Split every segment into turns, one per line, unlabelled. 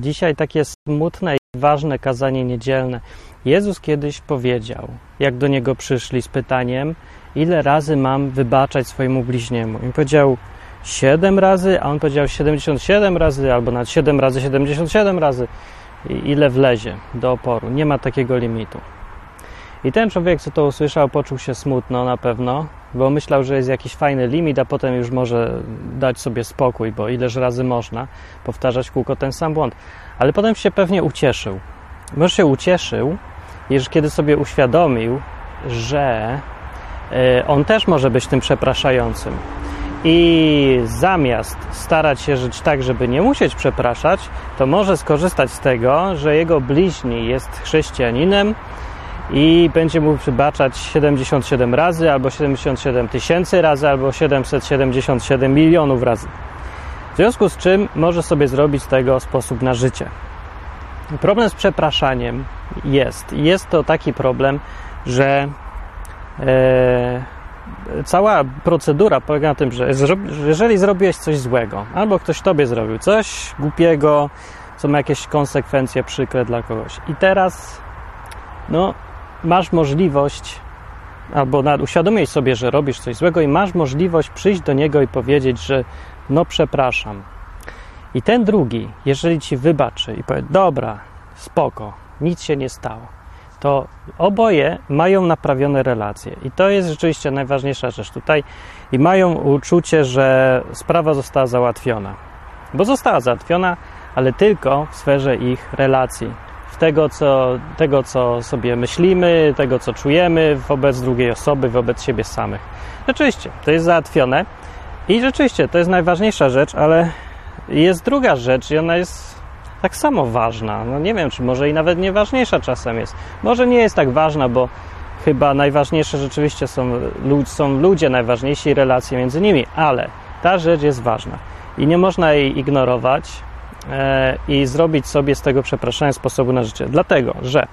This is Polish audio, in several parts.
Dzisiaj takie smutne i ważne kazanie niedzielne. Jezus kiedyś powiedział, jak do niego przyszli z pytaniem, ile razy mam wybaczać swojemu bliźniemu. I powiedział 7 razy, a on powiedział 77 razy, albo nawet 7 razy 77 razy. I ile wlezie do oporu. Nie ma takiego limitu. I ten człowiek, co to usłyszał, poczuł się smutno na pewno, bo myślał, że jest jakiś fajny limit, a potem już może dać sobie spokój, bo ileż razy można powtarzać kółko ten sam błąd. Ale potem się pewnie ucieszył. Może się ucieszył, już kiedy sobie uświadomił, że e, on też może być tym przepraszającym. I zamiast starać się żyć tak, żeby nie musieć przepraszać, to może skorzystać z tego, że jego bliźni jest chrześcijaninem, i będzie mu wybaczać 77 razy, albo 77 tysięcy razy, albo 777 milionów razy. W związku z czym może sobie zrobić tego sposób na życie. Problem z przepraszaniem jest. Jest to taki problem, że e, cała procedura polega na tym, że jeżeli zrobiłeś coś złego, albo ktoś tobie zrobił coś głupiego, co ma jakieś konsekwencje przykre dla kogoś, i teraz no, masz możliwość, albo uświadomić sobie, że robisz coś złego i masz możliwość przyjść do niego i powiedzieć, że no przepraszam. I ten drugi, jeżeli ci wybaczy i powie, dobra, spoko, nic się nie stało, to oboje mają naprawione relacje. I to jest rzeczywiście najważniejsza rzecz tutaj. I mają uczucie, że sprawa została załatwiona. Bo została załatwiona, ale tylko w sferze ich relacji tego co, tego, co sobie myślimy, tego, co czujemy wobec drugiej osoby, wobec siebie samych. Rzeczywiście, to jest załatwione i rzeczywiście to jest najważniejsza rzecz, ale jest druga rzecz i ona jest tak samo ważna. No nie wiem, czy może i nawet nieważniejsza czasem jest. Może nie jest tak ważna, bo chyba najważniejsze rzeczywiście są, są ludzie, najważniejsi relacje między nimi, ale ta rzecz jest ważna i nie można jej ignorować, i zrobić sobie z tego przepraszania sposobu na życie. Dlatego, że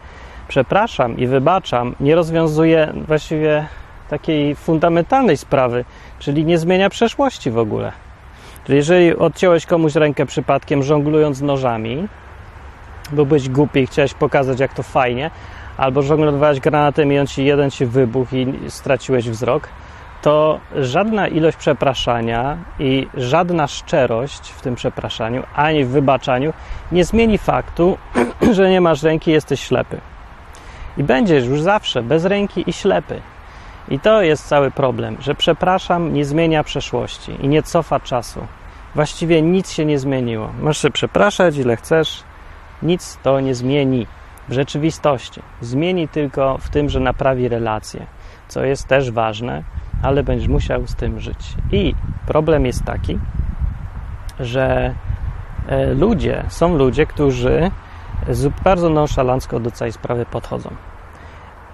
przepraszam i wybaczam nie rozwiązuje właściwie takiej fundamentalnej sprawy, czyli nie zmienia przeszłości w ogóle. Czyli jeżeli odciąłeś komuś rękę przypadkiem żonglując nożami, bo byłeś głupi i chciałeś pokazać jak to fajnie, albo żonglowałeś granatem i on ci jeden ci wybuchł i straciłeś wzrok, to żadna ilość przepraszania i żadna szczerość w tym przepraszaniu, ani w wybaczaniu nie zmieni faktu, że nie masz ręki jesteś ślepy. I będziesz już zawsze bez ręki i ślepy. I to jest cały problem, że przepraszam nie zmienia przeszłości i nie cofa czasu. Właściwie nic się nie zmieniło. Możesz się przepraszać ile chcesz, nic to nie zmieni w rzeczywistości. Zmieni tylko w tym, że naprawi relacje, co jest też ważne, ale będziesz musiał z tym żyć. I problem jest taki, że e, ludzie, są ludzie, którzy bardzo nonszalancko do całej sprawy podchodzą.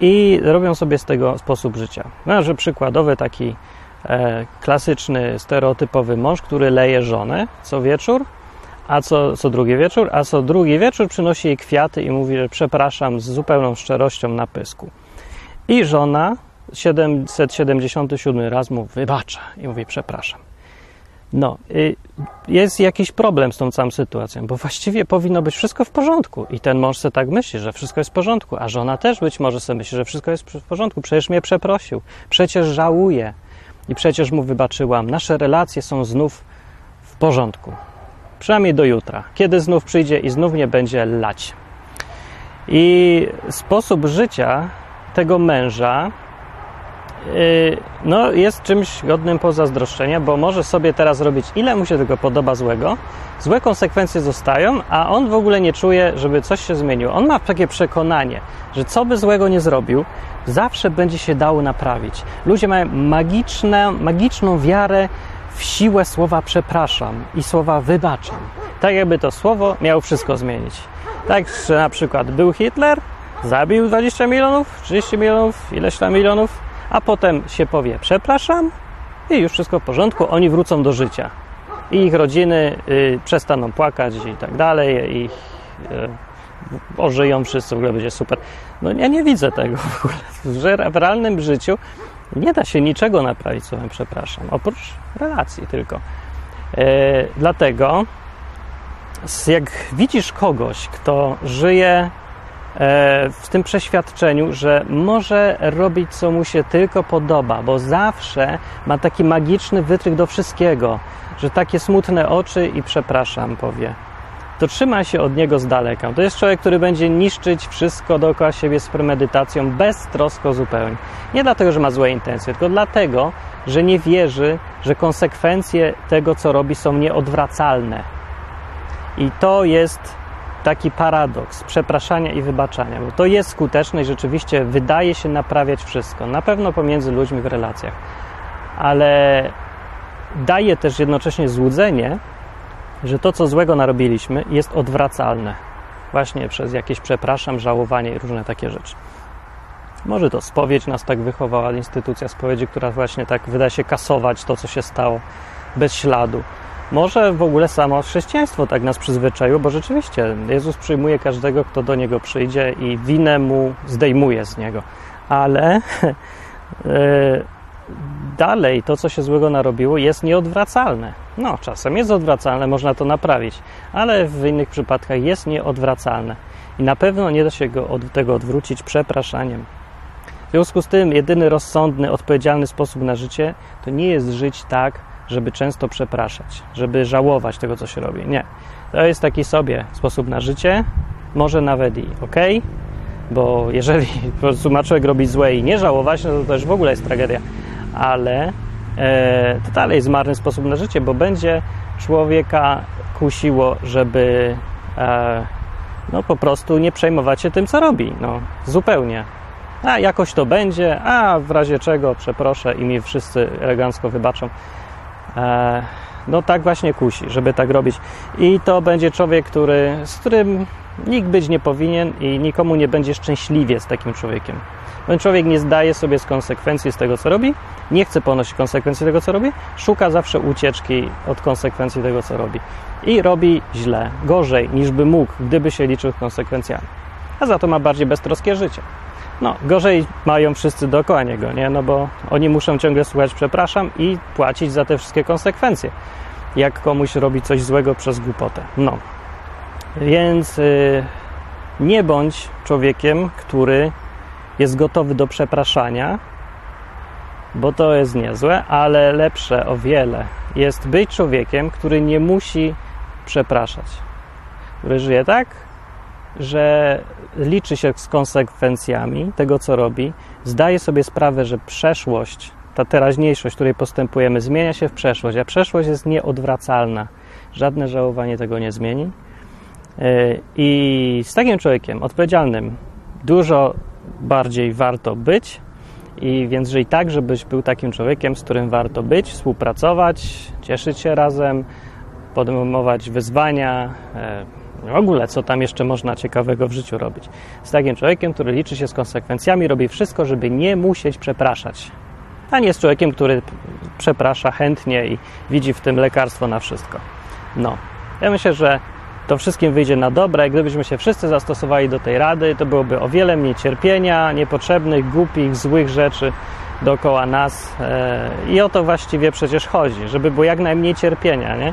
I robią sobie z tego sposób życia. No, że przykładowy taki e, klasyczny, stereotypowy mąż, który leje żonę co wieczór, a co, co drugi wieczór, a co drugi wieczór przynosi jej kwiaty i mówi, że przepraszam z zupełną szczerością na pysku. I żona 777 raz mu wybacza i mówi przepraszam. No, y, jest jakiś problem z tą całą sytuacją, bo właściwie powinno być wszystko w porządku. I ten mąż sobie tak myśli, że wszystko jest w porządku, a żona też być może sobie myśli, że wszystko jest w porządku. Przecież mnie przeprosił, przecież żałuje i przecież mu wybaczyłam. Nasze relacje są znów w porządku. Przynajmniej do jutra, kiedy znów przyjdzie i znów nie będzie lać. I sposób życia tego męża no, jest czymś godnym pozazdroszczenia, bo może sobie teraz robić ile mu się tego podoba złego. Złe konsekwencje zostają, a on w ogóle nie czuje, żeby coś się zmieniło. On ma takie przekonanie, że co by złego nie zrobił, zawsze będzie się dało naprawić. Ludzie mają magiczne, magiczną wiarę w siłę słowa przepraszam i słowa wybaczam. Tak jakby to słowo miało wszystko zmienić. Tak, że na przykład był Hitler, zabił 20 milionów, 30 milionów, ileś tam milionów, a potem się powie przepraszam i już wszystko w porządku, oni wrócą do życia. I ich rodziny y, przestaną płakać i tak dalej, i y, ożyją wszyscy, w ogóle będzie super. No ja nie widzę tego w ogóle. Że w realnym życiu nie da się niczego naprawić słowem przepraszam, oprócz relacji tylko. Y, dlatego jak widzisz kogoś, kto żyje w tym przeświadczeniu, że może robić, co mu się tylko podoba, bo zawsze ma taki magiczny wytrych do wszystkiego, że takie smutne oczy i przepraszam powie, to trzyma się od niego z daleka. To jest człowiek, który będzie niszczyć wszystko dookoła siebie z premedytacją, beztrosko zupełnie. Nie dlatego, że ma złe intencje, tylko dlatego, że nie wierzy, że konsekwencje tego, co robi, są nieodwracalne. I to jest taki paradoks przepraszania i wybaczania, bo to jest skuteczne i rzeczywiście wydaje się naprawiać wszystko, na pewno pomiędzy ludźmi w relacjach, ale daje też jednocześnie złudzenie, że to, co złego narobiliśmy, jest odwracalne. Właśnie przez jakieś przepraszam, żałowanie i różne takie rzeczy. Może to spowiedź nas tak wychowała, instytucja spowiedzi, która właśnie tak wyda się kasować to, co się stało bez śladu. Może w ogóle samo chrześcijaństwo tak nas przyzwyczaiło, bo rzeczywiście Jezus przyjmuje każdego, kto do niego przyjdzie i winę mu zdejmuje z niego. Ale yy, dalej to, co się złego narobiło, jest nieodwracalne. No, czasem jest odwracalne, można to naprawić, ale w innych przypadkach jest nieodwracalne. I na pewno nie da się go od tego odwrócić przepraszaniem. W związku z tym, jedyny rozsądny, odpowiedzialny sposób na życie to nie jest żyć tak, żeby często przepraszać, żeby żałować tego, co się robi. Nie. To jest taki sobie sposób na życie, może nawet i ok, bo jeżeli po prostu ma człowiek robić złe i nie żałować, no to też w ogóle jest tragedia ale e, to dalej jest marny sposób na życie, bo będzie człowieka kusiło, żeby e, no po prostu nie przejmować się tym, co robi. No, zupełnie. A jakoś to będzie, a w razie czego przeproszę i mi wszyscy elegancko wybaczą. E, no tak właśnie kusi, żeby tak robić. I to będzie człowiek, który, z którym nikt być nie powinien i nikomu nie będzie szczęśliwie z takim człowiekiem. Ten człowiek nie zdaje sobie z konsekwencji z tego, co robi, nie chce ponosić konsekwencji tego, co robi, szuka zawsze ucieczki od konsekwencji tego, co robi. I robi źle, gorzej niż by mógł, gdyby się liczył konsekwencjami. A za to ma bardziej beztroskie życie. No, gorzej mają wszyscy dookoła niego, nie? No bo oni muszą ciągle słuchać przepraszam i płacić za te wszystkie konsekwencje. Jak komuś robi coś złego przez głupotę. No. Więc yy, nie bądź człowiekiem, który jest gotowy do przepraszania, bo to jest niezłe, ale lepsze o wiele jest być człowiekiem, który nie musi przepraszać. Który żyje tak, że liczy się z konsekwencjami tego, co robi, zdaje sobie sprawę, że przeszłość, ta teraźniejszość, której postępujemy, zmienia się w przeszłość, a przeszłość jest nieodwracalna. Żadne żałowanie tego nie zmieni. Yy, I z takim człowiekiem odpowiedzialnym dużo bardziej warto być. I więc żyj tak, żebyś był takim człowiekiem, z którym warto być, współpracować, cieszyć się razem, podejmować wyzwania, e, w ogóle co tam jeszcze można ciekawego w życiu robić. Z takim człowiekiem, który liczy się z konsekwencjami, robi wszystko, żeby nie musieć przepraszać. A nie z człowiekiem, który przeprasza chętnie i widzi w tym lekarstwo na wszystko. No, ja myślę, że to wszystkim wyjdzie na dobre. Gdybyśmy się wszyscy zastosowali do tej rady, to byłoby o wiele mniej cierpienia, niepotrzebnych, głupich, złych rzeczy dookoła nas. E, I o to właściwie przecież chodzi, żeby było jak najmniej cierpienia, nie?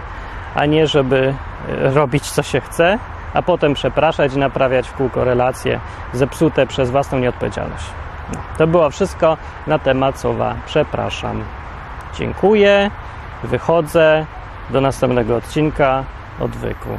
A nie żeby e, robić co się chce, a potem przepraszać i naprawiać w kółko relacje zepsute przez własną nieodpowiedzialność. No, to było wszystko na temat słowa przepraszam. Dziękuję, wychodzę, do następnego odcinka odwyku.